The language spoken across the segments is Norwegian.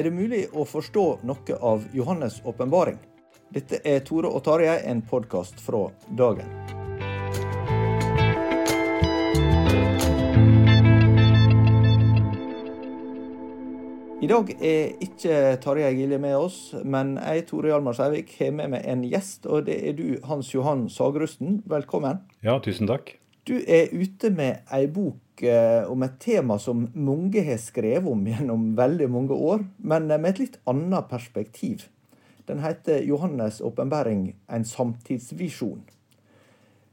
Er det mulig å forstå noe av Johannes' åpenbaring? Dette er Tore og Tarjei, en podkast fra dagen. I dag er ikke Tarjei Gilje med oss, men jeg, Tore Hjalmar Sævik, har med meg en gjest, og det er du, Hans Johan Sagrusten. Velkommen. Ja, tusen takk. Du er ute med ei bok om et tema som mange har skrevet om gjennom veldig mange år, men med et litt annet perspektiv. Den heter 'Johannes' åpenbaring en samtidsvisjon'.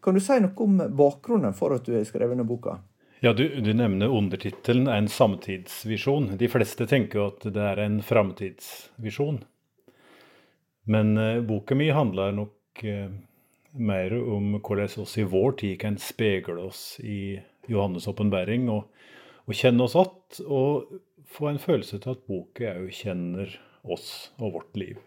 Kan du si noe om bakgrunnen for at du har skrevet denne boka? Ja, du, du nevner undertittelen 'En samtidsvisjon'. De fleste tenker jo at det er en framtidsvisjon. Men eh, boka mi handler nok eh, mer om hvordan oss i vår tid kan speile oss i Johannes' åpenbaring, og, og kjenne oss att, og få en følelse til at boka òg kjenner oss og vårt liv.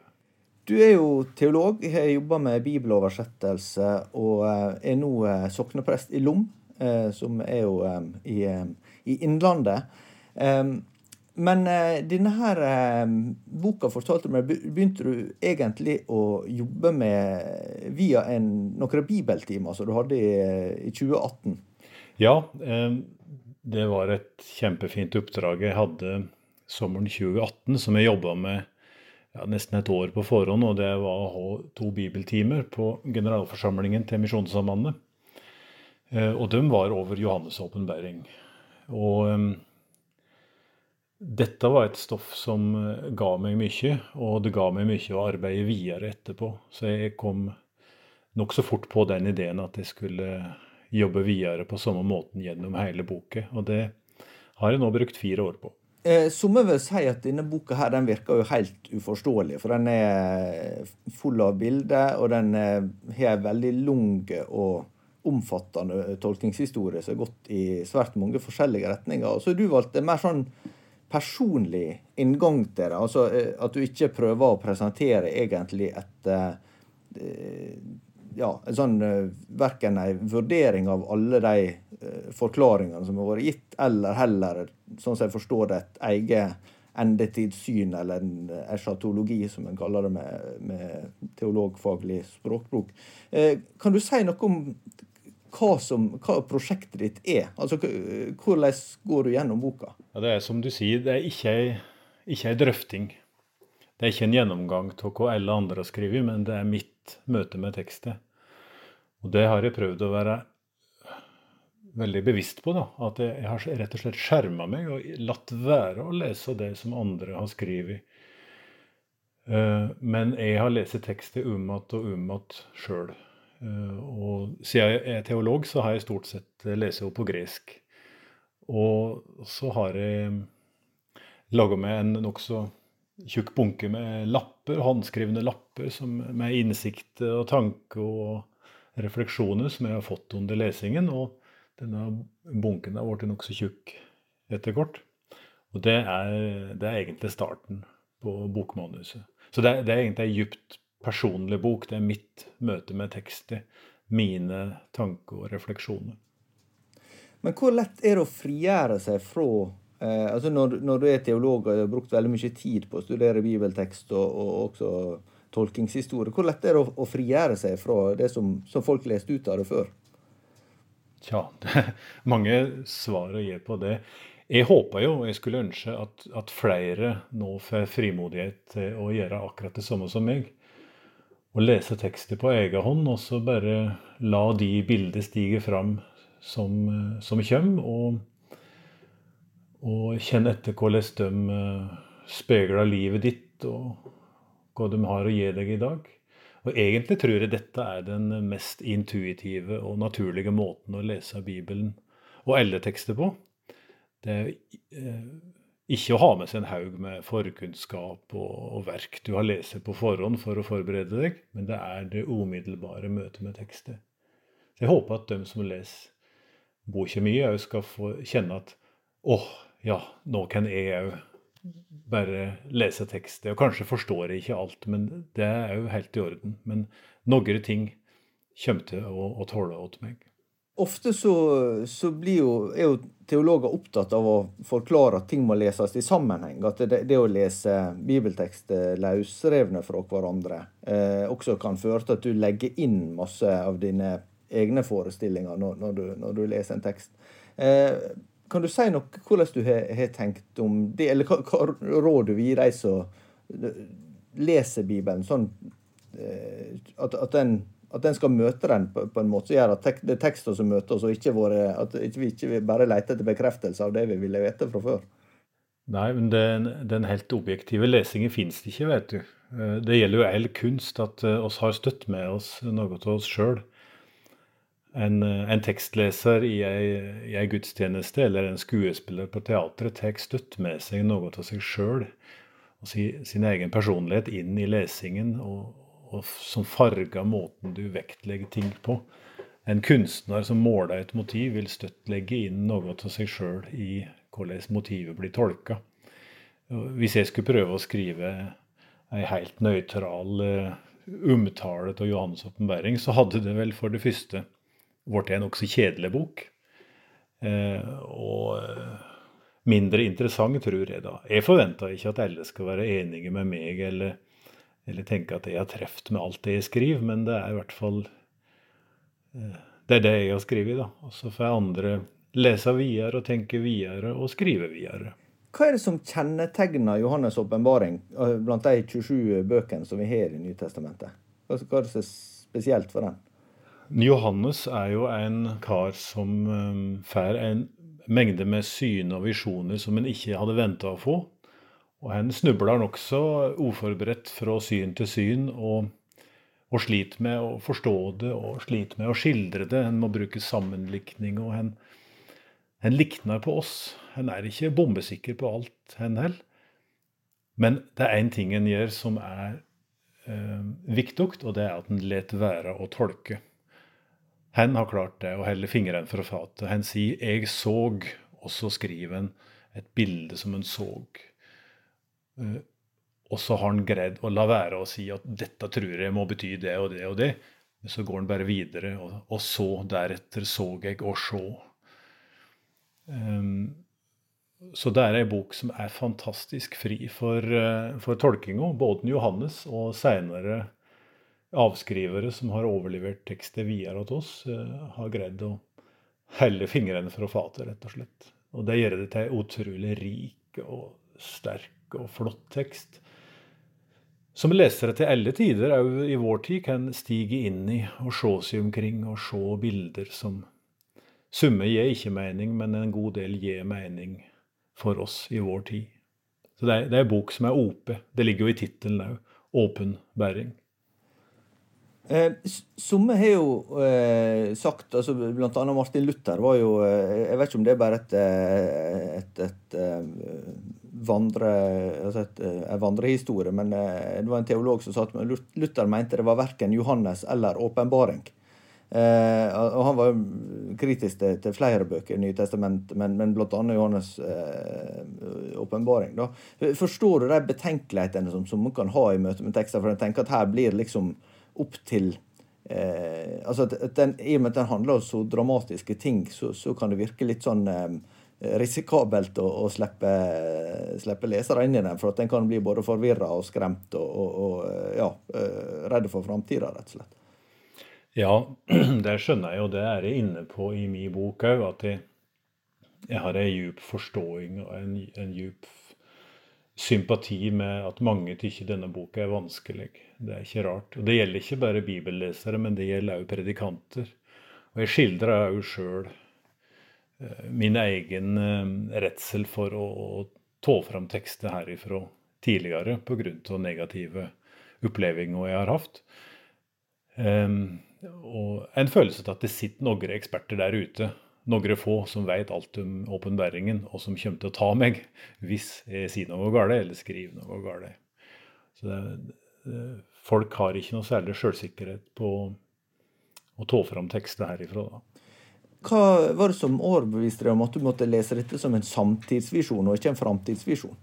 Du er jo teolog, har jobba med bibeloversettelse og eh, er nå eh, sokneprest i Lom, eh, som er jo i, i Innlandet. Men denne her boka fortalte meg, begynte du egentlig å jobbe med via en, noen bibeltimer som du hadde i, i 2018. Ja, eh, det var et kjempefint oppdrag jeg hadde sommeren 2018, som jeg jobba med ja, nesten et år på forhånd. Og det var å ha to bibeltimer på generalforsamlingen til Misjonssambandet. Eh, Og de var over Johannes' åpenbaring. Og eh, dette var et stoff som ga meg mye, og det ga meg mye å arbeide videre etterpå. Så jeg kom nokså fort på den ideen at jeg skulle jobbe videre på samme måten gjennom hele boka. Og det har jeg nå brukt fire år på. Eh, Somme vil si at denne boka her, den virker jo helt uforståelig. For den er full av bilder, og den eh, har en veldig lang og omfattende tolkningshistorie som har gått i svært mange forskjellige retninger. Og så har du valgt en mer sånn personlig inngang til det. Altså eh, at du ikke prøver å presentere egentlig et eh, ja, en sånn eh, verken en vurdering av alle de eh, forklaringene som har vært gitt, eller heller, sånn som jeg forstår det, et eget endetidssyn, eller en eschatologi, som en kaller det med, med teologfaglig språkbruk. Eh, kan du si noe om hva, som, hva prosjektet ditt er? Altså, Hvordan går du gjennom boka? Ja, det er som du sier, det er ikke ei, drøfting. Det er ikke en gjennomgang av hva alle andre har skrevet, men det er mitt møte med tekstet. Og det har jeg prøvd å være veldig bevisst på. da, At jeg har rett og slett skjerma meg og latt være å lese det som andre har skrevet. Eh, Men jeg har lest tekstet om igjen og om igjen sjøl. Og siden jeg er teolog, så har jeg stort sett lest henne på gresk. Og så har jeg laga meg en nokså tjukk bunke med lapper, håndskrivne lapper som, med innsikt og tanke og refleksjoner som jeg har fått under lesingen. Og denne bunken har blitt nokså tjukk etter kort. Og det er, det er, egentlig starten på bokmanuset. Så det, det er egentlig ei djupt personlig bok. Det er mitt møte med tekstet. Mine tanker og refleksjoner. Men hvor lett er det å frigjøre seg fra eh, altså når, når, du er teolog og har brukt veldig mye tid på å studere bibeltekst og, og også tolkingshistorie, hvor lett er det å, å frigjøre seg fra det som, som folk leste ut av det før? Tja, det er mange svar å gi på det. Jeg håper jo, og jeg skulle ønske, at, at, flere nå får frimodighet til å gjøre akkurat det samme som meg. Å lese tekster på egen hånd, og så bare la de bildene stige fram som, som kommer, og, og kjenne etter hvordan de speiler livet ditt, og hva de har å gi deg i dag. Og egentlig tror jeg dette er den mest intuitive og naturlige måten å lese Bibelen og alle tekster på. Det er eh, ikke å ha med seg en haug med forkunnskap og, og, verk du har lest på forhånd for å forberede deg, men det er det umiddelbare møtet med tekster. Jeg håper at de som leser bokkjemi òg skal få kjenne at åh, ja, nå kan jeg òg bare lese tekster. Og kanskje forstår jeg ikke alt, men det er jo helt i orden. Men noen ting kommer til å, å tåle åt meg. Ofte så, så jo, er jo teologer opptatt av å forklare at ting må leses i sammenheng. At det, det å lese bibeltekster løsrevne fra hverandre eh, også kan føre til at du legger inn masse av dine egne forestillinger når, når, du, når du, leser en tekst. Eh, kan du si noe hvordan du har, tenkt om det, eller hva, hva råd du vil gi de som leser Bibelen, sånn eh, at, at, den, at, den, skal møte den på, på en måte som gjør at tek, det er tekster som møter oss, og ikke våre, at vi ikke bare leter etter bekreftelse av det vi ville vite fra før? Nei, men den, den helt objektive lesingen fins ikke, vet du. Eh, det gjelder jo all kunst at oss har støtt med oss noe av oss sjøl en, eh, en, tekstleser i ei, gudstjeneste eller en skuespiller på teatret tar støtt med seg noe av seg sjøl og si, sin egen personlighet inn i lesingen, og, og som farger måten du vektlegger ting på. En kunstner som måler et motiv, vil støtt legge inn noe av seg sjøl i hvordan motivet blir tolka. Hvis jeg skulle prøve å skrive ei helt nøytral uh, omtale av Johannes' åpenbaring, så hadde det vel for det første blitt en nokså kjedelig bok. Eh, og eh, mindre interessant, tror jeg da. Jeg forventer ikke at alle skal være enige med meg eller, eller tenke at jeg har truffet med alt det jeg skriver, men det er i hvert fall eh, det er det jeg har skrevet. da. Og så får andre lese videre og tenke videre og skrive videre. Hva er det som kjennetegner Johannes' åpenbaring blant de 27 bøkene som vi har i Nytestamentet? Hva er det som er spesielt for den? Johannes er jo en kar som um, får en mengde med syn og visjoner som han ikke hadde venta å få. Og han snubler nokså uforberedt fra syn til syn og, og, sliter med å forstå det og sliter med å skildre det. Han må bruke sammenlikning, og han, han likner på oss. Han er ikke bombesikker på alt, han heller. Men det er én ting han gjør som er eh, viktig, og det er at han lar være å tolke. Han har klart det, å helle fingrene fra fatet. Han sier 'jeg såg', og så skriver han et bilde som han så. Uh, og så har han greid å la være å si at 'dette tror jeg må bety det og det og det'. Men så går han bare videre, og, og så deretter såg jeg og så. Um, så det er ei bok som er fantastisk fri for, uh, for tolkinga. Både Johannes og seinere avskrivere som har overlevert tekstet videre til oss, eh, har greid å helle fingrene fra fatet, rett og slett. Og det gjør det til en utrolig rik og sterk og flott tekst. Som lesere til alle tider, òg i vår tid, kan stige inn i og se seg omkring og se bilder som Summe gir ikke mening, men en god del gir mening for oss i vår tid. Så det er, det en bok som er åpen. Det ligger jo i tittelen òg. Åpenbæring. Eh, Somme har jo eh, sagt, altså blant annet Martin Luther var jo eh, Jeg vet ikke om det er bare et, eh, et, et, et eh, vandre, altså et, en vandrehistorie, men det var en teolog som sa at Luther mente det var verken Johannes eller åpenbaring. Eh, og Han var kritisk til, til flere bøker i Nytestamentet, men, men bl.a. Johannes' åpenbaring. Eh, Forstår du de betenkelighetene som, som man kan ha i møte med tekster? For jeg tenker at her blir liksom opp til eh, altså den, I og med at den handler om så dramatiske ting, så, så kan det virke litt sånn eh, risikabelt å, å slippe, slippe, lesere inn i den, for at den kan bli både forvirra og skremt og, og, og ja, eh, redd for framtida, rett og slett. Ja, det skjønner jeg, og det er jeg inne på i min bok òg. At jeg, jeg, har en djup forståing og en, en djup sympati med at mange tykker denne boka er vanskelig. Det er ikke rart. Og det gjelder ikke bare bibellesere, men det gjelder også predikanter. Og jeg skildrer òg sjøl eh, min egen eh, redsel for å, å ta fram tekster herifra tidligere pga. negative opplevelser jeg har hatt. Um, og en følelse av at det sitter noen eksperter der ute, noen få, som vet alt om åpenbæringen, og som kommer til å ta meg hvis jeg sier noe galt eller skriver noe galt. Så det, det, folk har ikke noe særlig sjølsikkerhet på å ta fram tekster herifra. da. Hva var det som overbeviste deg om at du måtte lese dette som en samtidsvisjon og ikke en framtidsvisjon?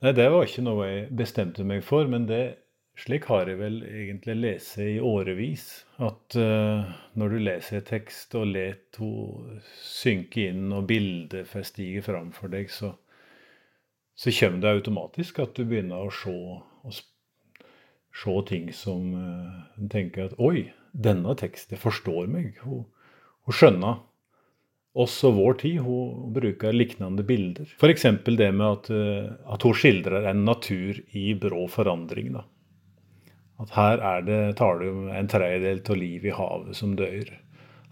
Nei, Det var ikke noe jeg bestemte meg for, men det slik har jeg vel egentlig lest i årevis. At uh, når du leser en tekst og lar henne synke inn, og bildet får stige fram for deg, så, så kommer det automatisk at du begynner å se, å se ting som uh, tenker at Oi, denne teksten forstår meg. Hun, hun skjønner oss og vår tid. Hun bruker lignende bilder. F.eks. det med at, uh, at hun skildrer en natur i brå forandring. da. At her er det tale om en tredjedel av livet i havet som dør.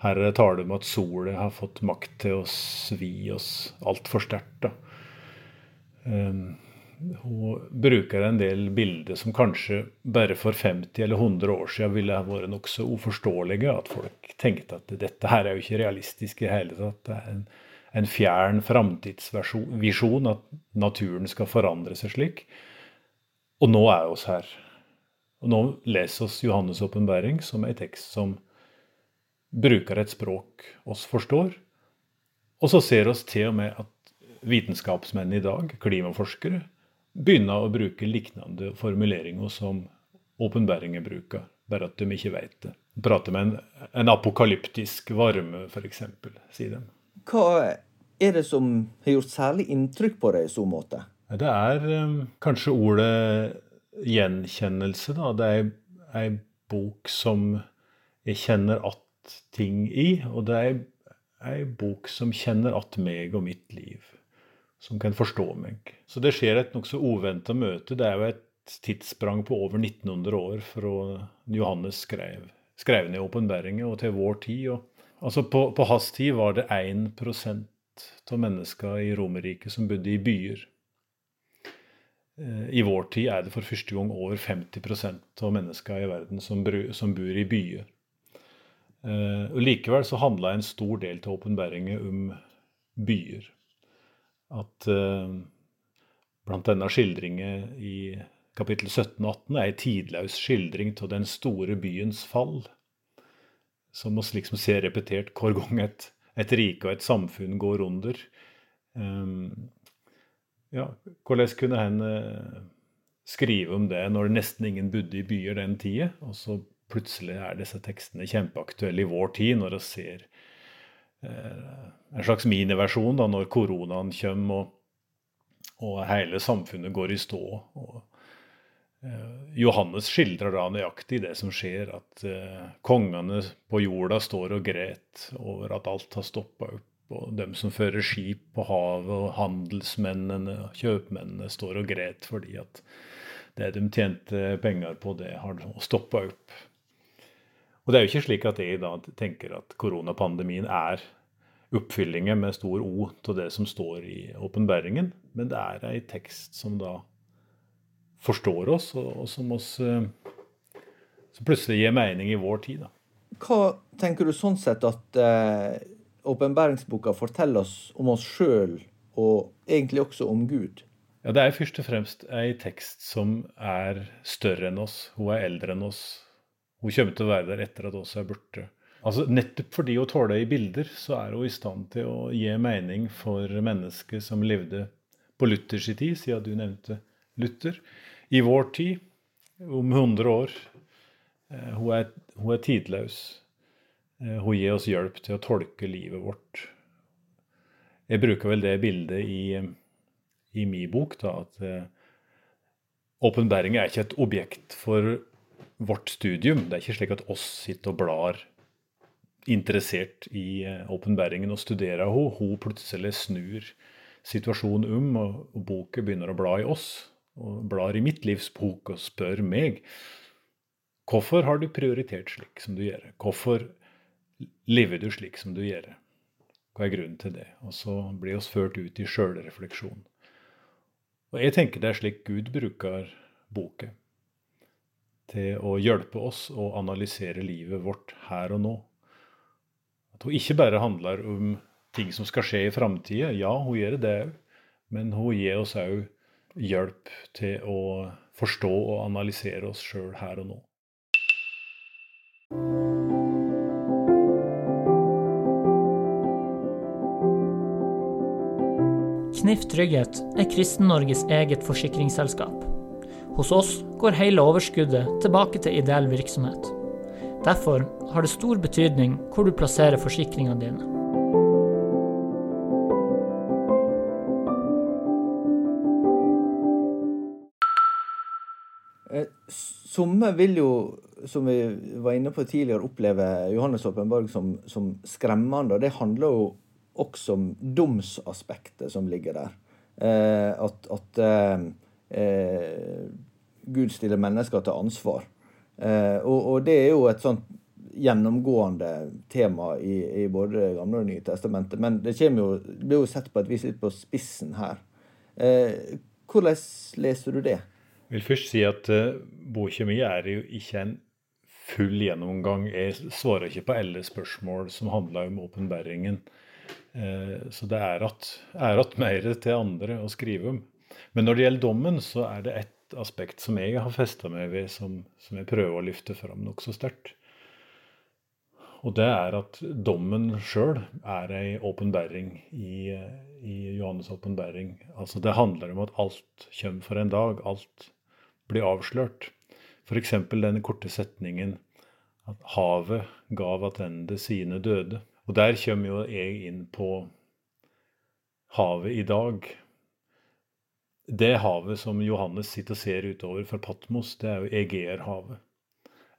Her er det tale om at sola har fått makt til å svi oss altfor sterkt. Um, hun bruker en del bilder som kanskje bare for 50 eller 100 år siden ville ha vært nokså uforståelige. At folk tenkte at dette her er jo ikke realistisk i hele tatt. Det er en, en fjern framtidsvisjon at naturen skal forandre seg slik. Og nå er vi her. Og nå leser oss Johannes' åpenbaring som en tekst som bruker et språk oss forstår. Og så ser oss til og med at vitenskapsmenn i dag, klimaforskere, begynner å bruke lignende formuleringer som åpenbaringen bruker, bare at de ikke vet det. Prater med en, en apokalyptisk varme, f.eks., sier de. Hva er det som har gjort særlig inntrykk på deg i så måte? Det er um, kanskje ordet gjenkjennelse. Da. Det er ei bok som jeg kjenner att ting i, og det er ei bok som kjenner att meg og mitt liv. Som kan forstå meg. Så det skjer et nokså uventa møte. Det er jo et tidssprang på over 1900 år fra Johannes skrev, skrev ned åpenbaringen og til vår tid. Og, altså på, på hans tid var det 1% av mennesker i Romerriket som bodde i byer. Eh, I vår tid er det for første gang over 50% av mennesker i verden som, som bor i byer. Eh, og Likevel så handla en stor del av åpenbaringen om byer. At uh, blant denne skildringen i kapittel 17 og 18 er en tidløs skildring av den store byens fall. Som vi liksom ser repetert hver gang et, et rike og et samfunn går under. Um, ja, hvordan kunne han eh, skrive om det når nesten ingen bodde i byer den tida? Og så plutselig er disse tekstene kjempeaktuelle i vår tid, når vi ser en slags miniversjon da, når koronaen kommer og, og hele samfunnet går i stå. og eh, Johannes skildrer da nøyaktig det som skjer, at eh, kongene på jorda står og gret over at alt har stoppa opp og dem som fører skip på havet, og handelsmennene og kjøpmennene står og gret fordi at det de tjente penger på, det har stoppa opp. Og det er jo ikke slik at jeg da tenker at koronapandemien er oppfyllinger med stor O til det som står i åpenbæringen, men det er ei tekst som da forstår oss, og, som, oss, eh, som plutselig gir mening i vår tid. da. Hva tenker du sånn sett at eh åpenbæringsboka forteller oss om oss sjøl, og egentlig også om Gud. Ja, Det er først og fremst ei tekst som er større enn oss. Hun er eldre enn oss. Hun kommer til å være der etter at oss er borte. Altså, Nettopp fordi hun tåler i bilder, så er hun i stand til å gi mening for mennesker som levde på Luthers tid, siden du nevnte Luther. I vår tid, om 100 år. Eh, hun er, hun er tidløs. Eh, hun gir oss hjelp til å tolke livet vårt. Jeg bruker vel det bildet i, i min bok, da, at åpenbaring åpenbæring er ikke et objekt for vårt studium. Det er ikke slik at oss sitter og blar interessert i åpenbæringen og studerer henne. Hun plutselig snur situasjonen om, og, og boka begynner å bla i oss. Og blar i mitt livs bok og spør meg hvorfor har du prioritert slik som du gjør. Hvorfor lever du slik som du gjør. Hva er grunnen til det? Og så blir oss ført ut i sjølrefleksjon. Og jeg tenker det er slik Gud bruker boka. Til å hjelpe oss å analysere livet vårt her og nå. At hun ikke bare handler om ting som skal skje i framtida. Ja, hun gjør det òg. Men hun gir oss òg hjelp til å forstå og analysere oss sjøl her og nå. Knif Trygghet er Kristen-Norges eget forsikringsselskap. Hos oss går hele overskuddet tilbake til ideell virksomhet. Derfor har det stor betydning hvor du plasserer forsikringene dine. Somme vil jo, som vi var inne på tidligere, oppleve Johannes Åpenborg som, som skremmende. og Det handler jo også om domsaspektet som ligger der. Eh, at, at eh, eh, Gud stiller mennesker til ansvar. Eh, og, og, det er jo et sånt gjennomgående tema i, i både Gamle og Nye testamentet. Men det, jo, det blir jo sett på et vis litt på spissen her. Eh, hvordan leser du det? Jeg vil først si at uh, boka er jo ikke en full gjennomgang. Jeg svarer ikke på alle spørsmål som handler om åpenbæringen. Uh, så det er at mer til andre å skrive om. Men når det gjelder dommen, så er det ett aspekt som jeg har festa meg ved, som, som, jeg prøver å løfte fram nokså sterkt. Og det er at dommen sjøl er ei åpenbæring i, i Johannes' åpenbæring. Altså det handler om at alt kommer for en dag. Alt blir avslørt. F.eks. denne korte setningen at havet gav attende sine døde. Og der kommer jo jeg inn på havet i dag. Det havet som Johannes sitter og ser utover fra Patmos, det er jo Egeerhavet.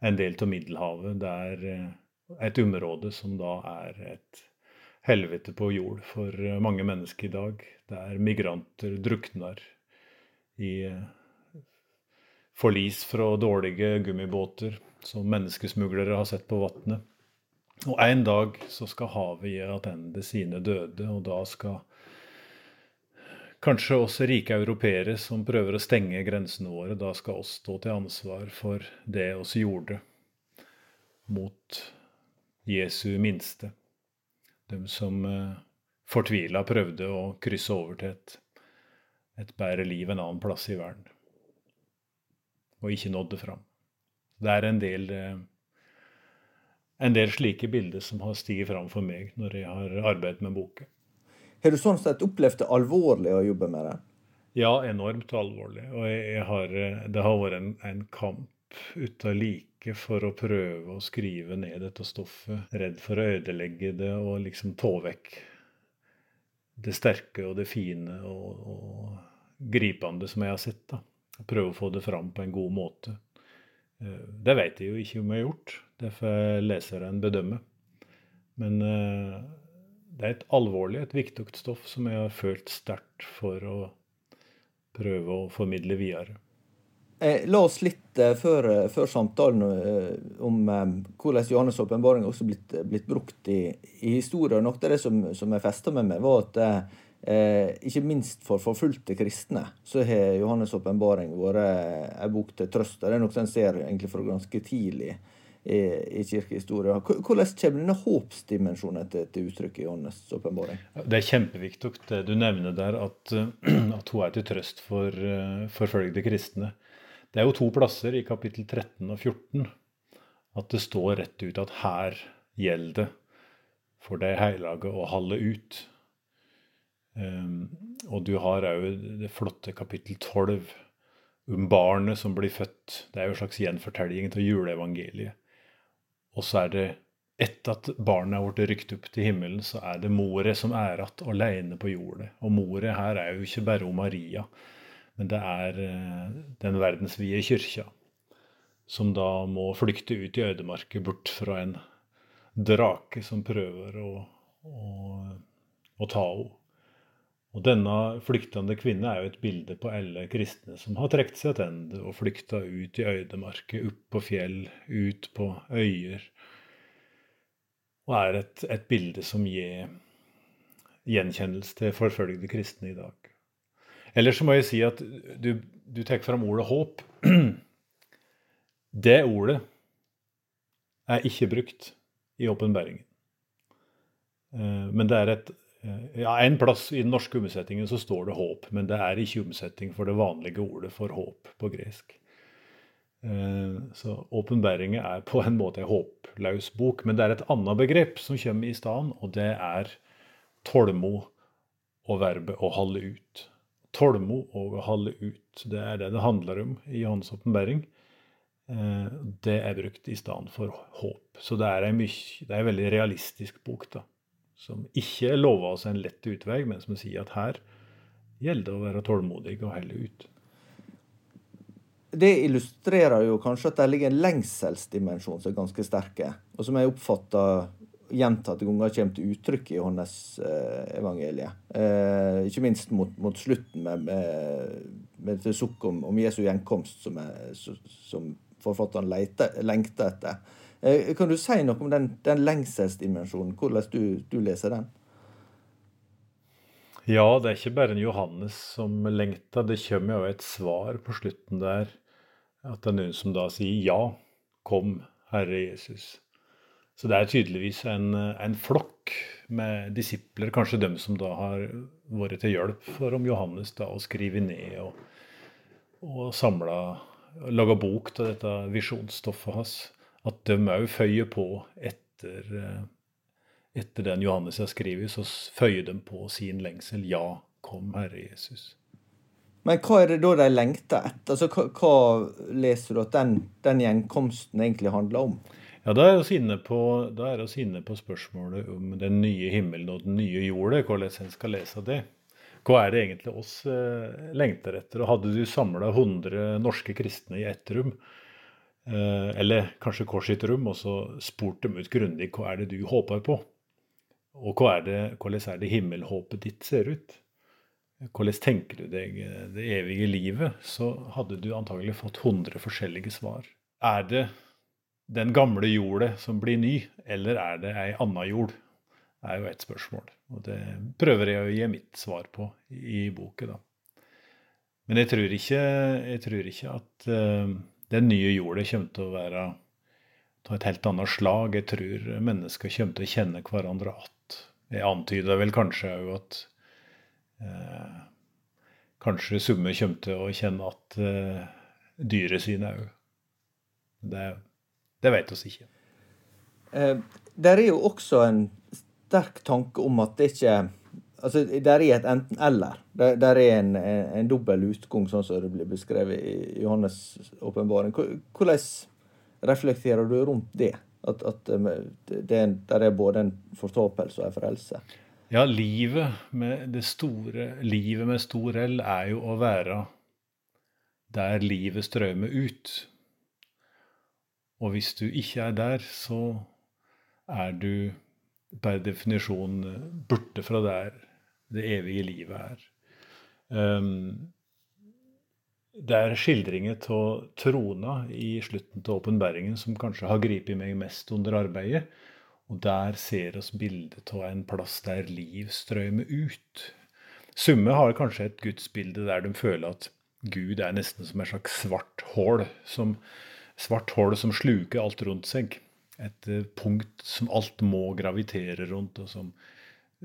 En del av Middelhavet. Det er eh, et område som da er et helvete på jord for mange mennesker i dag. Der migranter drukner i eh, forlis fra dårlige gummibåter som menneskesmuglere har sett på vannet. Og en dag så skal havet gi tilbake sine døde, og da skal kanskje også rike europeere som prøver å stenge grensene våre, da skal oss stå til ansvar for det oss gjorde mot Jesu minste. De som eh, fortvila prøvde å krysse over til et, et bedre liv en annen plass i verden og ikke nådde fram. Det er en del, eh, en del slike bilder som har stiget fram for meg når jeg har arbeidet med boka. Har du sånn sett opplevd det alvorlig å jobbe med det? Ja, enormt alvorlig. Og har, eh, det har vært en, en kamp uten like for å prøve å skrive ned dette stoffet. Redd for å ødelegge det og liksom ta vekk det sterke og det fine og, og gripende som jeg har sett. da prøve å få det fram på en god måte. Eh, det vet jeg jo ikke om jeg har gjort. Derfor leser jeg en bedømme. Men eh, det er et alvorlig, et viktig stoff som jeg har følt sterkt for å prøve å formidle videre. Eh, la oss litt før, før samtalen om hvordan Johannes' åpenbaring også blitt, blitt brukt i, i historien. Noe av det som, som jeg festa med meg, var at Eh, ikke minst for forfulgte kristne så har Johannes' åpenbaring vært ei bok til trøst. Det er noe en ser egentlig fra ganske tidlig i, kirkehistoria. Hvordan kommer denne håpsdimensjonen til, til uttrykk i Åndenes åpenbaring? Det er kjempeviktig det du nevner der, at, at hun er til trøst for uh, forfølgede kristne. Det er jo to plasser i kapittel 13 og 14 at det står rett ut at her gjelder det for de hellige å holde ut. Um, og du har òg det flotte kapittel 12 om barnet som blir født. Det er jo en slags gjenfortelling til juleevangeliet. Og så er det etter at barnet er blitt rykt opp til himmelen, så er det moret som er igjen alene på jordet. Og moret her er jo ikke bare om Maria, men det er uh, den verdensvide kyrkja. Som da må flykte ut i ødemarket, bort fra en drake som prøver å, å, å ta henne. Og denne flyktende kvinne er jo et bilde på alle kristne som har trukket seg tilbake og flykta ut i øydemarket, opp på fjell, ut på øyer. Og er et, et bilde som gir gjenkjennelse til forfølgede kristne i dag. Ellers så må jeg si at du, du tar fram ordet håp. Det ordet er ikke brukt i åpenbæringen. Eh, men det er et ja, En plass i den norske omsetningen så står det 'håp', men det er ikke omsetning for det vanlige ordet for håp på gresk. Eh, så åpenbæringen er på en måte en håpløs bok. Men det er et annet begrep som kommer i stedet, og det er tålmo og verbet 'å holde ut'. Tålmo og å holde ut, det er det det handler om i Johans åpenbæring. Eh, det er brukt i stedet for håp. Så det er en, mye, det er en veldig realistisk bok, da. Som ikke lover oss en lett utvei, men som sier at her gjelder det å være tålmodig og helle ut. Det illustrerer jo kanskje at det ligger en lengselsdimensjon som er ganske sterke, og som jeg oppfatter gjentatte ganger kommer til uttrykk i Johannes eh, evangeliet. Eh, ikke minst mot, mot slutten med, med, med sukk om, om Jesu gjenkomst, som, er, som forfatteren lengter etter. Eh, kan du si noe om den, den lengselsdimensjonen, hvordan du, du, leser den? Ja, det er ikke bare en Johannes som lengter. Det kommer jo et svar på slutten der. At det er noen som da sier ja, kom, Herre Jesus. Så det er tydeligvis en, en flokk med disipler, kanskje dem som da har vært til hjelp for om Johannes da å skrive ned og, og samla laga bok av dette visjonsstoffet hans, at de òg føyer på etter, eh, etter den Johannes har skrevet, så føyer de på sin lengsel. Ja, kom, Herre Jesus. Men hva er det da de lengter etter? Altså, hva, hva leser du at den, den gjenkomsten egentlig handler om? Ja, Da er vi inne, på spørsmålet om den nye himmelen og den nye jorda, hvordan en skal lese det. Hva er det egentlig oss eh, lengter etter? Og hadde du samla 100 norske kristne i ett rom, eller kanskje kors i et rom, og så spurt dem ut grundig hva er det du håper på? Og er det, hvordan er det himmelhåpet ditt ser ut? Hvordan tenker du deg eh, det evige livet? Så hadde du antagelig fått 100 forskjellige svar. Er det den gamle jorda som blir ny, eller er det ei anna jord? er jo et spørsmål. Og det prøver jeg å gi mitt svar på i boka, da. Men jeg tror ikke, jeg tror ikke at uh, den nye jorda kommer til å være av et helt annet slag. Jeg tror mennesker kommer til å kjenne hverandre igjen. Jeg antyder vel kanskje òg at eh, kanskje Summe kommer til å kjenne at eh, dyret sine òg. Det, det vet oss ikke. Eh, der er jo også en sterk tanke om at det ikke Altså, der er et enten-eller. Der, der, er en, en, en dobbel utgang, sånn som det blir beskrevet i Johannes' åpenbaring. Hvordan reflekterer du rundt det? At, at um, det, der er både en fortapelse og en frelse? Ja, livet med det store Livet med stor L er jo å være der livet strømmer ut. Og hvis du ikke er der, så er du per definisjon borte fra der det evige livet er. Um, det er skildringer av trona i slutten av åpenbæringen som kanskje har gripet meg mest under arbeidet. Og der ser oss bildet av en plass der liv strømmer ut. Summe har kanskje et gudsbilde der de føler at Gud er nesten som et slags svart hull som svart hull som sluker alt rundt seg. Et eh, punkt som alt må gravitere rundt, og som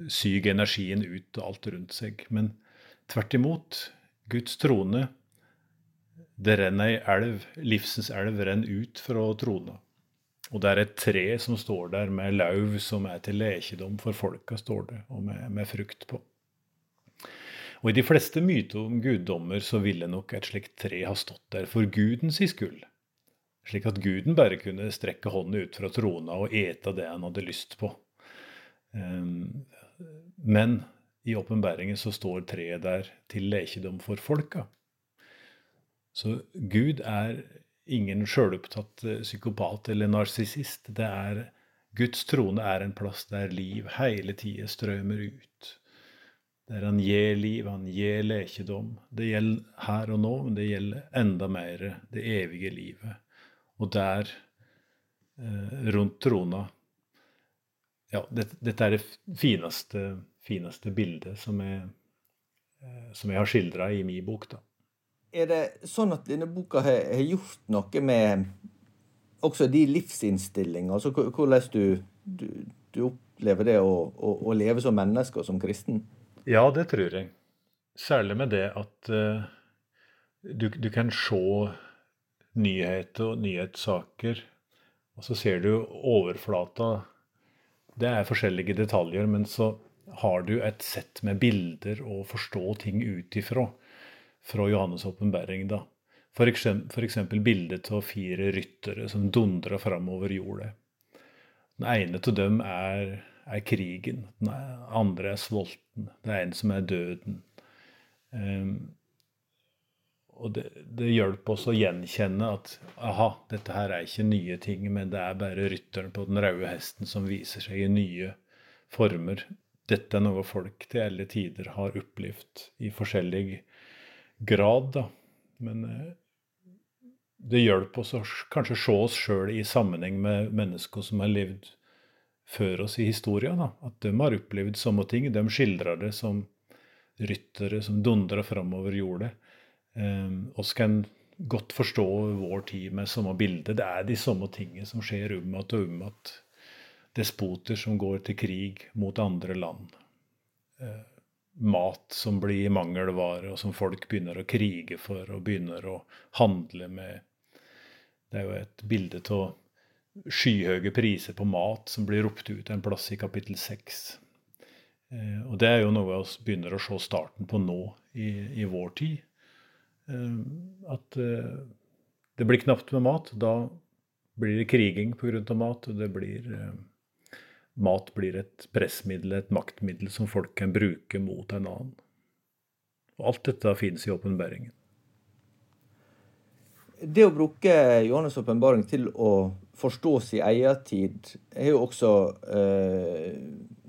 syger energien ut og alt rundt seg. Men tvert imot, Guds trone, det renner ei elv, livsens elv renner ut fra trona. Og det er et tre som står der med lauv som er til lekedom for folka, står det, og med, med frukt på. Og i de fleste myter om guddommer så ville nok et slikt tre ha stått der for gudens i skyld, slik at guden bare kunne strekke hånden ut fra trona og ete det han hadde lyst på. Ehm, men i åpenbæringen så står treet der til lekedom for folka. Så Gud er ingen sjølopptatt eh, psykopat eller narsissist. Guds trone er en plass der liv hele tida strømmer ut. Der han gir liv, han gir lekedom. Det gjelder her og nå, men det gjelder enda mer det evige livet. Og der, eh, rundt trona Ja, dette, dette er det fineste, fineste bildet som jeg, eh, som jeg har skildra i min bok. da. Er det sånn at denne boka har, har gjort noe med også de livsinnstillingene? Altså hvordan du, du, du opplever det å, å, å leve som menneske og som kristen? Ja, det tror jeg. Særlig med det at uh, du, du, kan se nyheter og nyhetssaker, og så ser du overflata. Det er forskjellige detaljer, men så har du et sett med bilder å forstå ting ut ifra fra Johannes' åpenbaring. eksempel bildet av fire ryttere som dundrer framover jordet. Den ene av dem er er krigen. Den andre er svolten. Det er en som er døden. Um, og det, det hjelper oss å gjenkjenne at aha, dette her er ikke nye ting, men det er bare rytteren på den røde hesten som viser seg i nye former. Dette er noe folk til alle tider har opplevd i forskjellig grad, da. Men eh, det hjelper oss å kanskje se oss sjøl i sammenheng med mennesker som har levd før oss i historien. Da. At de har opplevd samme ting. De skildrer det som ryttere som dundrer framover jordet. Um, oss kan godt forstå vår tid med samme bilde. Det er de samme tingene som skjer om igjen og om igjen. Despoter som går til krig mot andre land. Uh, mat som blir mangelvare, og som folk begynner å krige for og begynner å handle med. Det er jo et bilde av skyhøye priser på mat som blir ropt ut en plass i kapittel 6. Eh, og det er jo noe vi begynner å se starten på nå i, i vår tid. Eh, at eh, det blir knapt med mat. Da blir det kriging pga. mat. og det blir, Mat blir et pressmiddel, et maktmiddel som folk kan bruke mot en annen. Og alt dette finnes i åpenbaringen. Det å bruke Johannes' åpenbaring til å forstå sin egen tid, er jo også eh,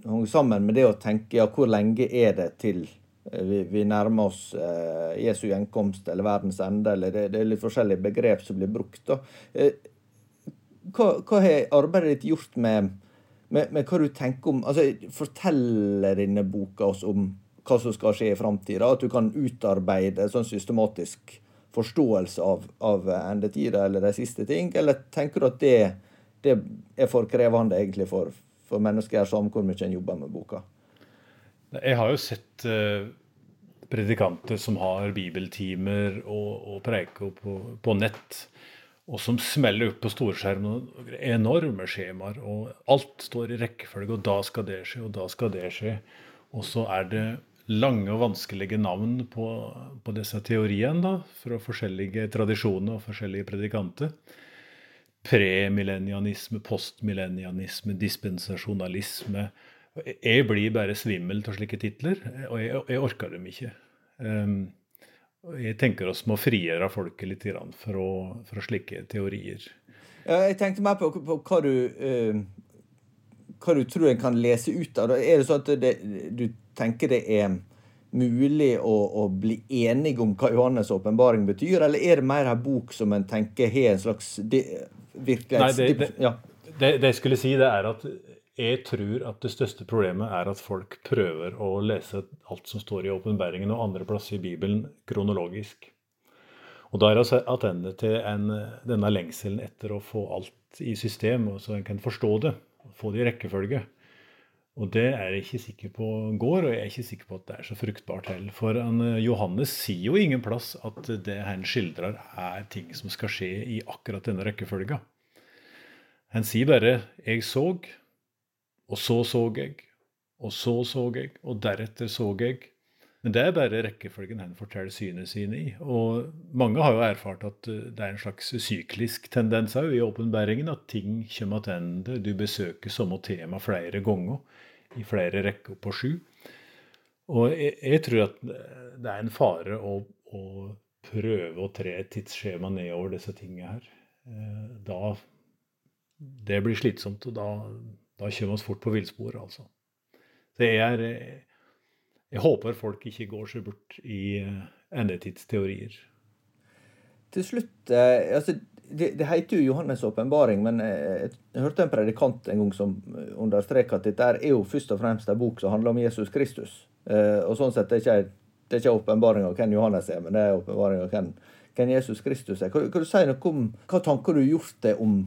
hang sammen med det å tenke ja, hvor lenge er det til eh, vi, vi nærmer oss eh, Jesu gjenkomst eller verdens ende, eller det, det, er litt forskjellige begrep som blir brukt. Eh, hva, hva, har arbeidet ditt gjort med, med, med, hva du tenker om altså Forteller denne boka oss om hva som skal skje i framtida? At du kan utarbeide sånn systematisk forståelse av, av endetida eller de siste ting, eller tenker du at det, det er for krevende egentlig for, for mennesker som hvor mye en jobber med boka? Jeg har jo sett uh, predikanter som har bibeltimer og, og preiker på, på, nett, og som smeller opp på storskjerm enorme skjemaer, og alt står i rekkefølge, og da skal det skje, og da skal det skje. Og så er det lange og vanskelige navn på, på disse teoriene da, fra forskjellige tradisjoner og forskjellige predikanter. Premillennianisme, postmillennianisme, dispensasjonalisme. Jeg blir bare svimmel av slike titler, og jeg, jeg orker dem ikke. Um, jeg tenker oss må frigjøre folket litt fra, fra slike teorier. Jeg tenkte mer på, på hva, du, uh, hva du tror en kan lese ut av. Er det sånn at det, du tenker det er mulig å, å bli enig om hva Johannes' åpenbaring betyr, eller er det mer en bok som en tenker har en slags virkelighets... Nei, det, det, ja. det, det, jeg skulle si, det er at jeg tror at det største problemet er at folk prøver å lese alt som står i åpenbaringen og andre plasser i Bibelen kronologisk. Og da er vi tilbake til en, denne lengselen etter å få alt i system, så en kan forstå det. Få det i rekkefølge. Og det er jeg ikke sikker på går, og jeg er ikke sikker på at det er så fruktbart heller. For han, eh, Johannes sier jo ingen plass at det han skildrer, er ting som skal skje i akkurat denne rekkefølga. Han sier bare 'jeg så', og så så jeg, og så så jeg, og deretter så jeg. Men det er bare rekkefølgen han forteller synet sine i. Og mange har jo erfart at eh, det er en slags syklisk tendens òg i åpenbæringen, at ting kommer tilbake. Du besøker samme tema flere ganger i flere rekker på sju. Og jeg, jeg, tror at det er en fare å, å prøve å tre et tidsskjema nedover disse tingene her. Eh, da Det blir slitsomt, og da, da kjører vi fort på villsporet, altså. Så jeg er Jeg håper folk ikke går seg bort i eh, endetidsteorier. Til slutt, eh, altså det, heter jo Johannes' åpenbaring, men jeg, jeg, hørte en predikant en gang som understreka at dette er jo først og fremst en bok som handler om Jesus Kristus. Eh, og sånn sett det er ikke det åpenbaring av hvem Johannes er, men det er åpenbaring av hvem, hvem, Jesus Kristus er. Kan, kan, du si noe om hva tanker du har gjort deg om,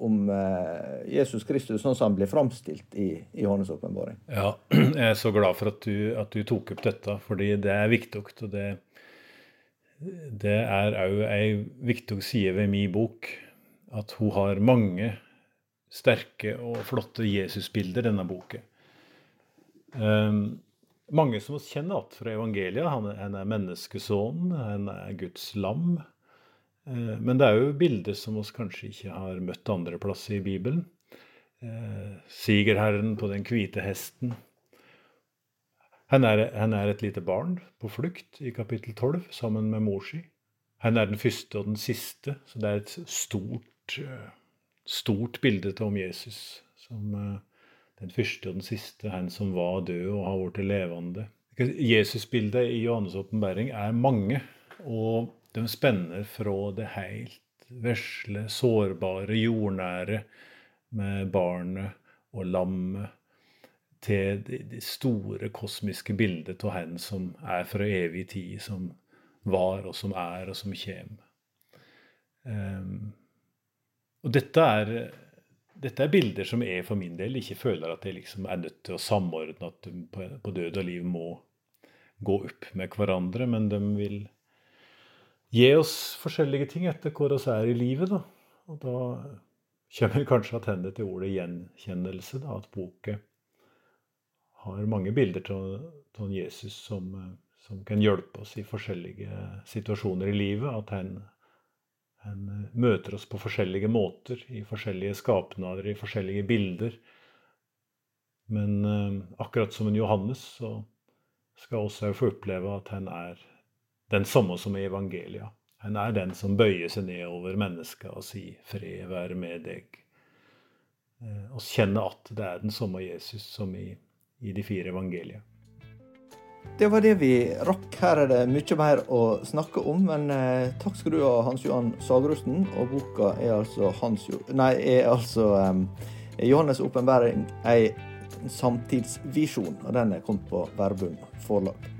om eh, Jesus Kristus sånn som han blir framstilt i, i Johannes' åpenbaring? Ja, jeg er så glad for at du, at du tok opp dette, fordi det er viktig. og det det er òg ei viktig side ved min bok at hun har mange sterke og flotte Jesusbilder, denne boka. Um, mange som oss kjenner igjen fra evangeliet. Han, han er menneskesønnen, han er Guds lam. Uh, men det er jo bilder som vi kanskje ikke har møtt andre plasser i Bibelen. Uh, Sigerherren på den hvite hesten. Han er, han er, et lite barn på flukt i kapittel 12 sammen med mor si. Han er den første og den siste, så det er et stort, eh, stort bilde om Jesus. Som eh, den første og den siste, han som var død og har blitt levende. Jesusbildet i Johannes' åpenbaring er mange, og de spenner fra det helt vesle, sårbare, jordnære med barnet og lammet til det store kosmiske bildet av Han som er fra evig tid, som var, og som er, og som kommer. Um, og dette er, dette er, bilder som jeg for min del ikke føler at jeg liksom er nødt til å samordne, at de på, på død og liv må gå opp med hverandre, men de vil gi oss forskjellige ting etter hvor vi er i livet. Da. Og da kommer kanskje tilbake til ordet gjenkjennelse, da, at boka har mange bilder av Jesus som, eh, som, kan hjelpe oss i forskjellige situasjoner i livet. At han, han, eh, møter oss på forskjellige måter, i forskjellige skapnader, i forskjellige bilder. Men uh, akkurat som en Johannes så skal også jeg få oppleve at han er den samme som i evangelia. Han er den som bøyer seg ned over mennesket og sier 'fred være med deg'. Uh, og kjenner at det er den samme Jesus som i i de fire evangeliene. Det var det vi rakk. Her er det mye mer å snakke om, men eh, takk skal du ha, Hans Johan Sagrusten. Og boka er altså, Hans, nei, er altså um, Johannes' åpenbaring, ei samtidsvisjon. Og den er kommet på Verbum forlag.